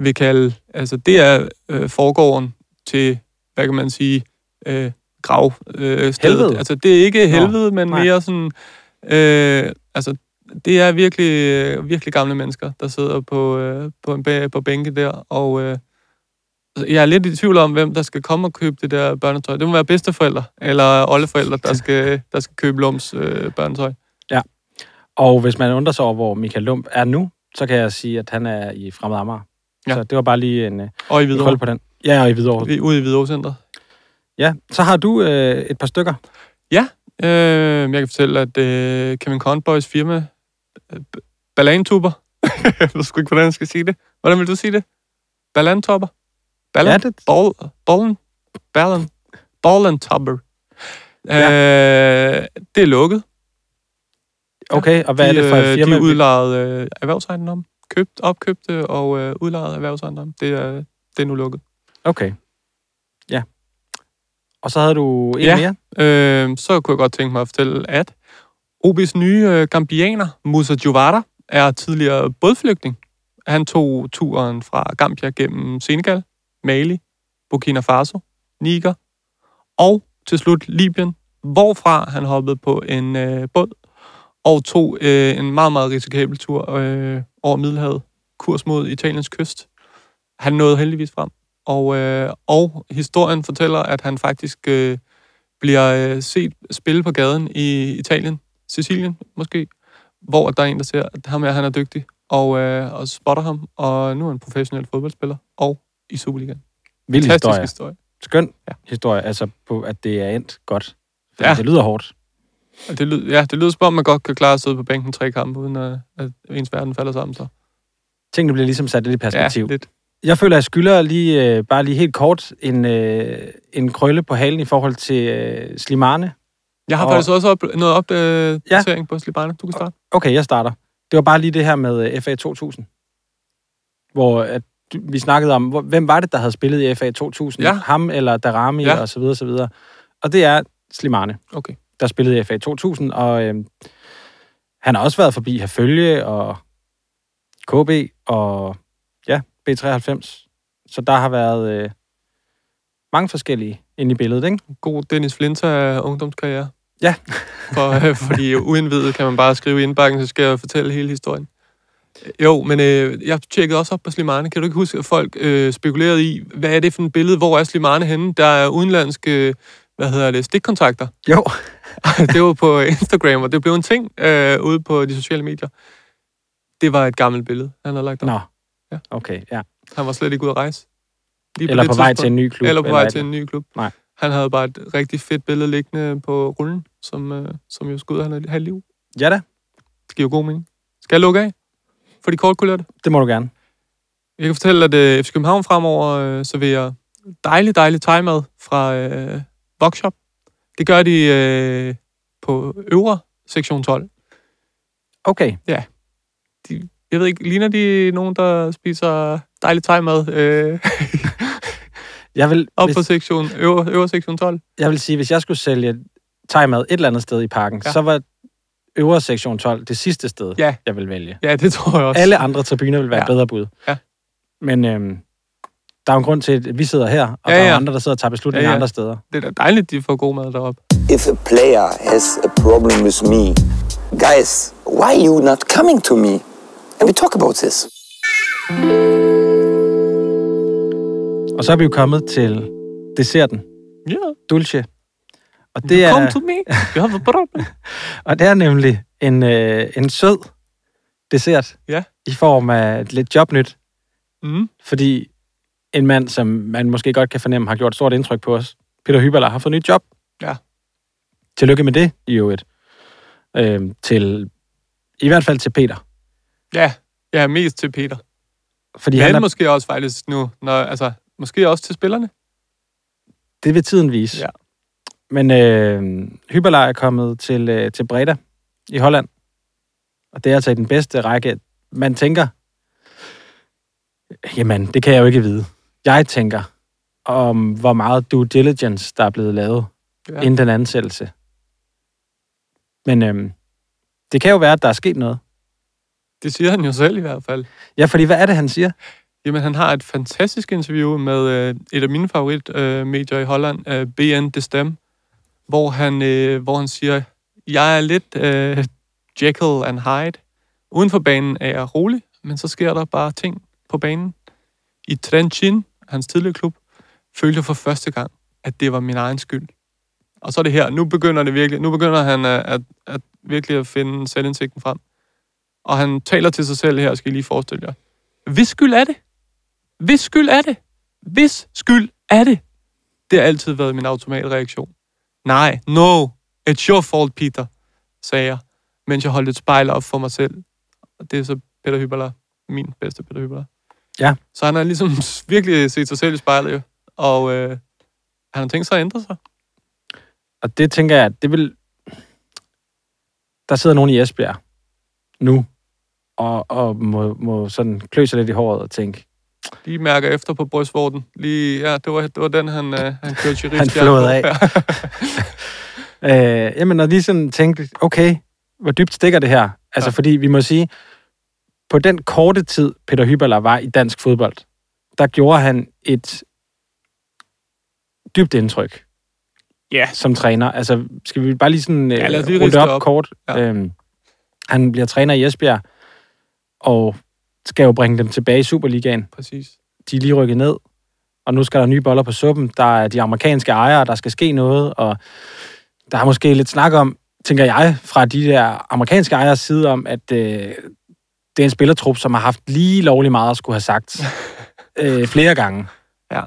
vil kalde, altså det er øh, forgården til, hvad kan man sige, øh, grav øh, stedet. Altså det er ikke helvede, men nej. mere sådan, øh, altså det er virkelig, øh, virkelig gamle mennesker, der sidder på, øh, på, en bæ- på bænke der, og øh, jeg er lidt i tvivl om, hvem der skal komme og købe det der børnetøj. Det må være bedsteforældre, eller oldeforældre, der skal, der skal købe Lums øh, børnetøj. Og hvis man undrer sig over, hvor Michael Lump er nu, så kan jeg sige, at han er i Fremad Amager. Ja. Ja. Så det var bare lige en, øh, Og i Hvidovre. på den. Ja, og i Hvidovre. Vi- Ude i Hvidovre Center. Ja, så har du øh, et par stykker. Øh, jeg kan fortælle, at øh, Kevin Conboys firma, øh, B- Ballantuber, <laughs> jeg ved sgu ikke, hvordan jeg skal sige det. Hvordan vil du sige det? Ballantopper? Ballan? Ja, det- Ball, ballen? Ballen? Ballantopper. Ja. Øh, det er lukket. Okay, og hvad er de, det for øh, et firma? De udlejede øh, erhvervsejendom. Købt, opkøbte og øh, udlejede erhvervsejendom. Det er, det er nu lukket. Okay. Ja. Og så havde du en Ja. mere. Øh, så kunne jeg godt tænke mig at fortælle, at OB's nye øh, gambianer, Musa Jovara, er tidligere bådflygtning. Han tog turen fra Gambia gennem Senegal, Mali, Burkina Faso, Niger og til slut Libyen, hvorfra han hoppede på en øh, båd og tog øh, en meget, meget risikabel tur øh, over Middelhavet, kurs mod Italiens kyst. Han nåede heldigvis frem. Og, øh, og historien fortæller, at han faktisk øh, bliver øh, set spille på gaden i Italien, Sicilien måske, hvor der er en, der ser, at ham her, han er dygtig, og, øh, og spotter ham, og nu er han professionel fodboldspiller, og i Superligaen. Vild Fantastisk historie. historie. Skøn Ja. historie, altså på, at det er endt godt. Ja. Det lyder hårdt. Og det, lyder, ja, det lyder som om, man godt kan klare at sidde på bænken tre kampe, uden at, at ens verden falder sammen. Så. Tingene bliver ligesom sat lidt i perspektiv. Ja, lidt. Jeg føler, at jeg skylder lige, øh, bare lige helt kort en, øh, en krølle på halen i forhold til øh, Slimane. Jeg har Og- faktisk også op, noget opdatering på Slibane. Du kan starte. Okay, jeg starter. Det var bare lige det her med øh, FA 2000. Hvor at, vi snakkede om, hvor, hvem var det, der havde spillet i FA 2000? Ja. Ham eller Darami Ja. ja. og så videre, så videre. Og det er Slimane, Okay. Der spillede i FA 2000, og øh, han har også været forbi Herfølge og KB og ja, B93. Så der har været øh, mange forskellige inde i billedet, ikke? God Dennis Flinter ungdomskarriere. Ja. <laughs> For, øh, fordi uindvidet kan man bare skrive i indbakken, så skal jeg fortælle hele historien. Jo, men øh, jeg tjekkede også op på Slimane. Kan du ikke huske, at folk øh, spekulerede i, hvad er det for et billede? Hvor er Slimane henne? Der er udenlandske, hvad hedder det, stikkontakter. Jo. <laughs> det var på Instagram, og det blev en ting øh, ude på de sociale medier. Det var et gammelt billede, han havde lagt op. Nå. Ja. Okay, ja. Han var slet ikke ude at rejse. Lige Eller det på vej til en ny klub. Eller på vej et- til en ny klub. Nej. Han havde bare et rigtig fedt billede liggende på rullen, som, øh, som jo skulle ud af have liv. Ja da, Det giver jo god mening. Skal jeg lukke af? For de kort kulørte. det må du gerne. Jeg kan fortælle, at øh, FC København fremover øh, serverer dejlig, dejlig thai-mad fra øh, Vokshop. Det gør de øh, på øvre sektion 12. Okay. De, jeg ved ikke, ligner de nogen, der spiser dejlig thai-mad øh, <laughs> Jeg vil, op hvis, på sektion, øvre, øvre sektion 12? jeg vil sige, hvis jeg skulle sælge thai-mad et eller andet sted i parken, Ja. ja. så var øvre sektion 12 det sidste sted, Ja. jeg vil vælge. Ja, det tror jeg også. Alle andre tribuner vil være Ja. ja. bedre bud. Ja. Men øhm, der er jo en grund til, at vi sidder her, og Ja, ja, der er andre, der sidder og tager beslutninger Ja, ja, andre steder. Det er da dejligt, de får god mad deroppe. If a player has a problem with me, guys, why are you not coming to me? And we talk about this. Og så er vi jo kommet til desserten, Ja, dulce. Og det det come er, to me. <laughs> Jeg har problem. og det er nemlig en, øh, en sød dessert Ja. i form af et lidt jobnyt. Mm. Fordi en mand, som man måske godt kan fornemme, har gjort et stort indtryk på os, Peter Hyberler, har fået nyt job. Ja. Tillykke med det, i øvrigt. Øhm, til, I hvert fald til Peter. Ja, ja, mest til Peter. Fordi Men han er, måske også faktisk nu, når, altså, måske også til spillerne. det vil tiden vise. Ja. Men øh, Hyberler er kommet til, øh, til Breda i Holland. Og det er altså i den bedste række. Man tænker, jamen, det kan jeg jo ikke vide. Jeg tænker om, hvor meget due diligence, der er blevet lavet Ja. inden den ansættelse. Men øhm, det kan jo være, at der er sket noget. Det siger han jo selv i hvert fald. Ja, fordi hvad er det, han siger? Jamen, han har et fantastisk interview med øh, et af mine favoritmedier øh, medier i Holland, øh, BN De Stem, hvor han, øh, hvor han siger, jeg er lidt øh, Jekyll and Hyde. Uden for banen er jeg rolig, men så sker der bare ting på banen. I Trenchin, hans tidligere klub, følte jeg for første gang, at det var min egen skyld. Og så er det her. Nu begynder det virkelig. Nu begynder han at, at, at virkelig at finde selvindsigten frem. Og han taler til sig selv her, skal I lige forestille jer. Hvis skyld er det? Hvis skyld er det? Hvis skyld er det? Det har altid været min automatreaktion. Nej, no, it's your fault, Peter, sagde jeg, mens jeg holdt et spejl op for mig selv. Og det er så Peter Hyberler, min bedste Peter Hyberler. Ja. Så han har ligesom <laughs> virkelig set sig selv i spejlet, jo. og øh, han har tænkt sig at ændre sig. Og det tænker jeg, det vil... Der sidder nogen i Esbjerg nu, og, og må, må sådan klø sig lidt i håret og tænke, lige mærker efter på brystvorten. Lige, ja, det var, det var den, han, øh, han kørte sheriff Han flåede af. <laughs> øh, jamen, når lige sådan tænkte, okay, hvor dybt stikker det her? Altså, ja. fordi vi må sige, på den korte tid, Peter Hyberler var i dansk fodbold, der gjorde han et dybt indtryk Ja. som træner. Altså, skal vi bare lige sådan Ja, øh, os lige ridse op, op. kort? Ja. Øhm, han bliver træner i Esbjerg, og skal jo bringe dem tilbage i Superligaen. Præcis. De er lige rykket ned, og nu skal der nye boller på suppen. Der er de amerikanske ejere, der skal ske noget, og der er måske lidt snak om, tænker jeg, fra de der amerikanske ejers side om, at øh, det er en spillertrup, som har haft lige lovlig meget at skulle have sagt <laughs> øh, flere gange. Ja.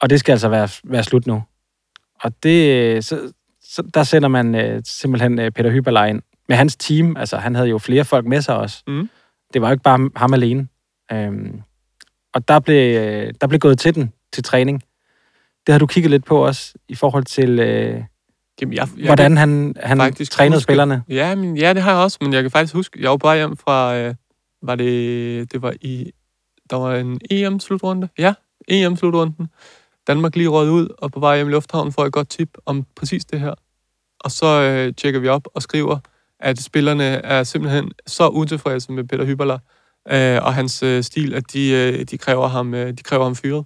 Og det skal altså være, være slut nu. Og det, så, så der sender man øh, simpelthen øh, Peter Hyberlein ind. Med hans team, altså han havde jo flere folk med sig også. Mm. Det var jo ikke bare ham alene. Øhm, og der blev, øh, der blev gået til den, til træning. Det har du kigget lidt på også, i forhold til, øh, Jamen, jeg, jeg hvordan han, han faktisk trænede huske- spillerne. Ja, men, ja, det har jeg også, men jeg kan faktisk huske, jeg var vej hjem fra, øh, var det, det var i, der var en EM-slutrunde. Ja, EM-slutrunden. Danmark lige røget ud, og på vej hjem i lufthavnen får jeg et godt tip om præcis det her. Og så øh, tjekker vi op og skriver, at spillerne er simpelthen så utilfredse med Peter Hyberler øh, og hans øh, stil, at de, øh, de, kræver ham, øh, de kræver ham fyret.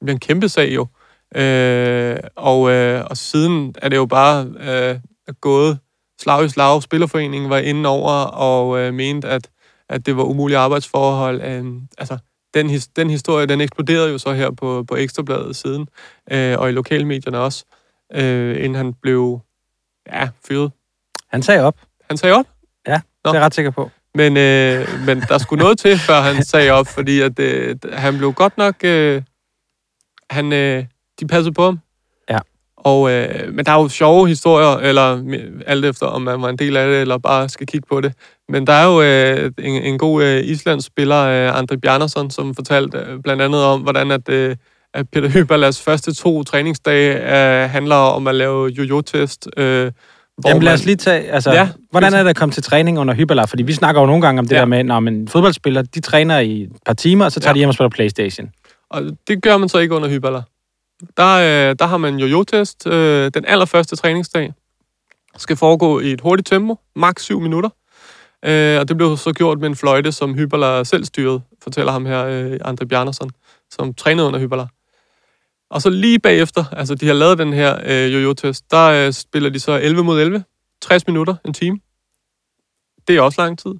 Det bliver en kæmpe sag jo. Øh, og, øh, og siden er det jo bare øh, gået slag i slag. Spillerforeningen var inde over og øh, mente, at, at det var umulige arbejdsforhold. Øh, altså, den, his, den historie, den eksploderede jo så her på, på Ekstrabladet siden, øh, og i lokalmedierne også, øh, inden han blev ja, fyret. Han sagde op. Han sagde op, Ja, Nå. det er jeg ret sikker på. men, øh, men der skulle noget til, før han sagde op, fordi at, øh, han blev godt nok... Øh, han, øh, de passede på ham. Ja. Og, øh, men der er jo sjove historier, eller alt efter, om man var en del af det, eller bare skal kigge på det. Men der er jo øh, en, en god øh, islandsk spiller, øh, André Bjarnason, som fortalte øh, blandt andet om, hvordan at, øh, at Peter Hyberlas første to træningsdage øh, handler om at lave jojo-test. Øh, hvor Jamen lad os lige tage, altså, Ja, hvordan er det at komme til træning under Hyberler? Fordi vi snakker jo nogle gange om det Ja. der med, når man fodboldspiller, de træner i et par timer, og så tager Ja. de hjem og spiller Playstation. Og det gør man så ikke under Hyberler. Der, øh, der har man jojo-test. Øh, den allerførste træningsdag skal foregå i et hurtigt tempo, maks 7 minutter. Øh, og det blev så gjort med en fløjte, som Hyberler selv styrede, fortæller ham her, øh, André Bjarnason, som trænede under Hyberler. Og så lige bagefter, altså de har lavet den her øh, jojo-test, der øh, spiller de så 11 mod 11, 60 minutter, en time. Det er også lang tid.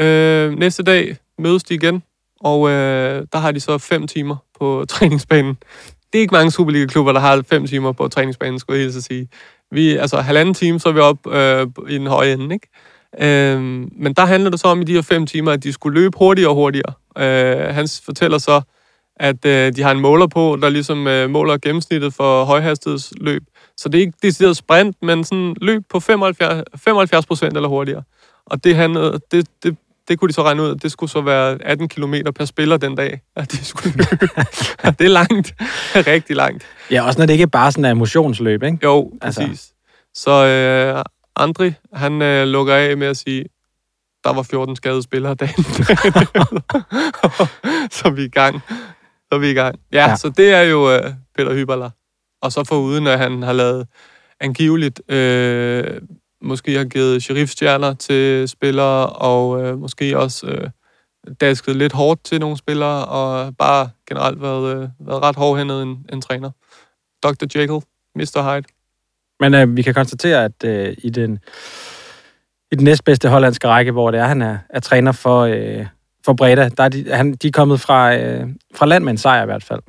Øh, næste dag mødes de igen, og øh, der har de så 5 timer på <laughs> træningsbanen. Det er ikke mange Superliga-klubber, der har 5 timer på træningsbanen, skulle jeg hilse sige. Vi, altså halvanden time, så er vi op øh, i den høje ende, ikke? Øhm, men der handler det så om i de her 5 timer, at de skulle løbe hurtigere og hurtigere. Øh, han fortæller så, at øh, de har en måler på, der ligesom øh, måler gennemsnittet for højhastighedsløb. Så det er ikke decideret sprint, men sådan løb på 75, 75 procent eller hurtigere. Og det, handlede, det, det, det kunne de så regne ud, at det skulle så være 18 km per spiller den dag, at de skulle løbe. <laughs> det er langt. <laughs> Rigtig langt. Ja, også når det ikke bare sådan er motionsløb, ikke? Jo, Altså. præcis. Så øh, Andri, han øh, lukker af med at sige, der var 14 skadede spillere dagen. <laughs> så er vi i gang. Så er vi i gang. Ja, ja. Ja. så det er jo øh, Peter Hyberler. Og så foruden, at han har lavet angiveligt, øh, måske har givet sheriffstjerner til spillere, og øh, måske også øh, dasket lidt hårdt til nogle spillere, og bare generelt været, øh, været ret hårdhændet en, en træner. Dr. Jekyll, Mr. Hyde. Men øh, vi kan konstatere, at øh, i den i den næstbedste hollandske række, hvor det er, han er, er træner for, øh, for Breda, der er de, han, de er kommet fra, øh, fra land med en sejr i hvert fald.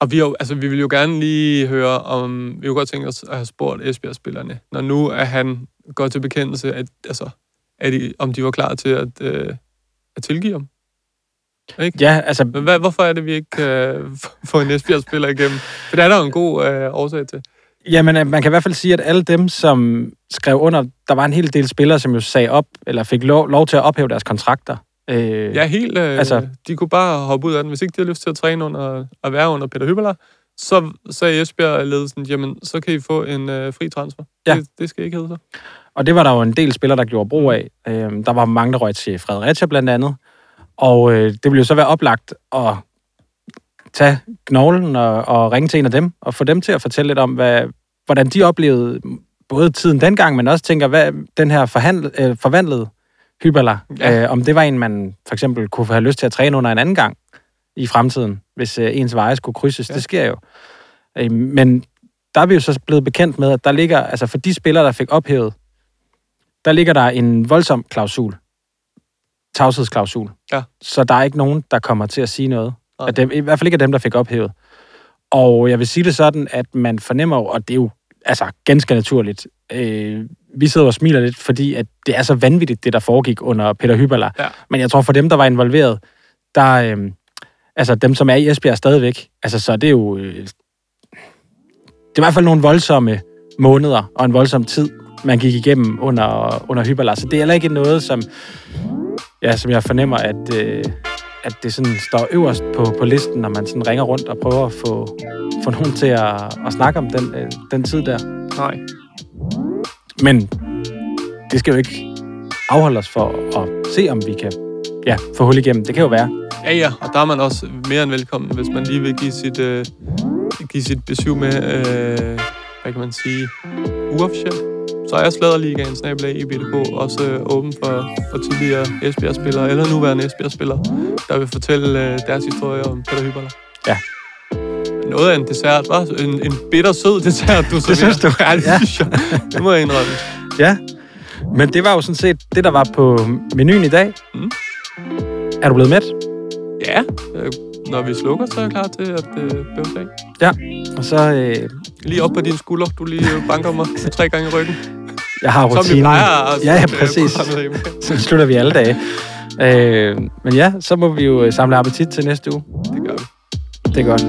Og vi, jo, altså, vi vil jo gerne lige høre om... Vi kunne godt tænke os at have spurgt Esbjerg-spillerne, når nu er han går til bekendelse, at, altså, er de, om de var klar til at, øh, at tilgive ham. Ikke? Ja, altså, Men hvad, hvorfor er det, vi ikke øh, <laughs> få en Esbjerg-spiller igennem? For det er der jo en god øh, årsag til. jamen, øh, man kan i hvert fald sige, at alle dem, som skrev under, der var en hel del spillere, som jo sagde op, eller fik lov, lov til at ophæve deres kontrakter. Øh, Ja, helt... Øh, altså, de kunne bare hoppe ud af den. Hvis ikke de har lyst til at træne under, at være under Peter Hyberler, så sagde Esbjerg-ledelsen, jamen, så kan I få en øh, fri transfer. Ja. Det, det skal ikke hedde så. Og det var der jo en del spillere, der gjorde brug af. Øh, der var mange, der røg til Fredericia blandt andet. Og øh, det ville jo så være oplagt at tage knoglen og, og ringe til en af dem, og få dem til at fortælle lidt om, hvad, hvordan de oplevede både tiden dengang, men også tænker, hvad den her forhandle, øh, forvandlede hyperler, Ja. øh, om det var en, man for eksempel kunne have lyst til at træne under en anden gang i fremtiden, hvis øh, ens veje skulle krydses. Ja. Det sker jo. Øh, men der er vi jo så blevet bekendt med, at der ligger, altså for de spillere, der fik ophævet, der ligger der en voldsom klausul. Tavshedsklausul. Ja. Så der er ikke nogen, der kommer til at sige noget. Nej. At dem, I hvert fald ikke af dem, der fik ophævet. Og jeg vil sige det sådan, at man fornemmer jo, og det er jo altså ganske naturligt, øh, vi sidder og smiler lidt, fordi at det er så vanvittigt, det der foregik under Peter Hyberler. Ja. Men jeg tror, for dem, der var involveret, der, øh, altså dem, som er i Esbjerg stadigvæk, altså så er det jo, øh, det er i hvert fald nogle voldsomme måneder og en voldsom tid, man gik igennem under, under Hyberler. Så det er heller ikke noget, som, ja, som jeg fornemmer, at, øh, at det sådan står øverst på, på listen, når man sådan ringer rundt og prøver at få, få nogen til at, at snakke om den, øh, den tid der. Nej. Men det skal jo ikke afholde os for at se, om vi kan ja, få hul igennem. Det kan jo være. Ja, ja, og der er man også mere end velkommen, hvis man lige vil give sit, øh, give sit besøg med, øh, hvad kan man sige, uofficielt. Så er Sladderligaen, snabelag IBDK, også øh, åben for, for tidligere Esbjerg-spillere, eller nuværende Esbjerg-spillere, der vil fortælle øh, deres historie om Peter Hyberler. Ja. Noget af en dessert, hva'? En, en bitter sød dessert, du <laughs> serverer. synes du? Ja, det Ja. synes jeg. Det må jeg indrømme. <laughs> Ja, men det var jo sådan set det, der var på menuen i dag. Mm. Er du blevet mæt? Ja, øh, når vi slukker, så er jeg klar til at øh, bøvse af. Ja. Og så, øh, Lige op på dine skuldre. Du lige øh, banker mig <laughs> tre gange i ryggen. jeg har Som vi rutinen. plejer at Ja, ja, øh, præcis. Så slutter vi alle dage. Øh, men ja, så må vi jo samle appetit til næste uge. Det gør vi. Det er godt.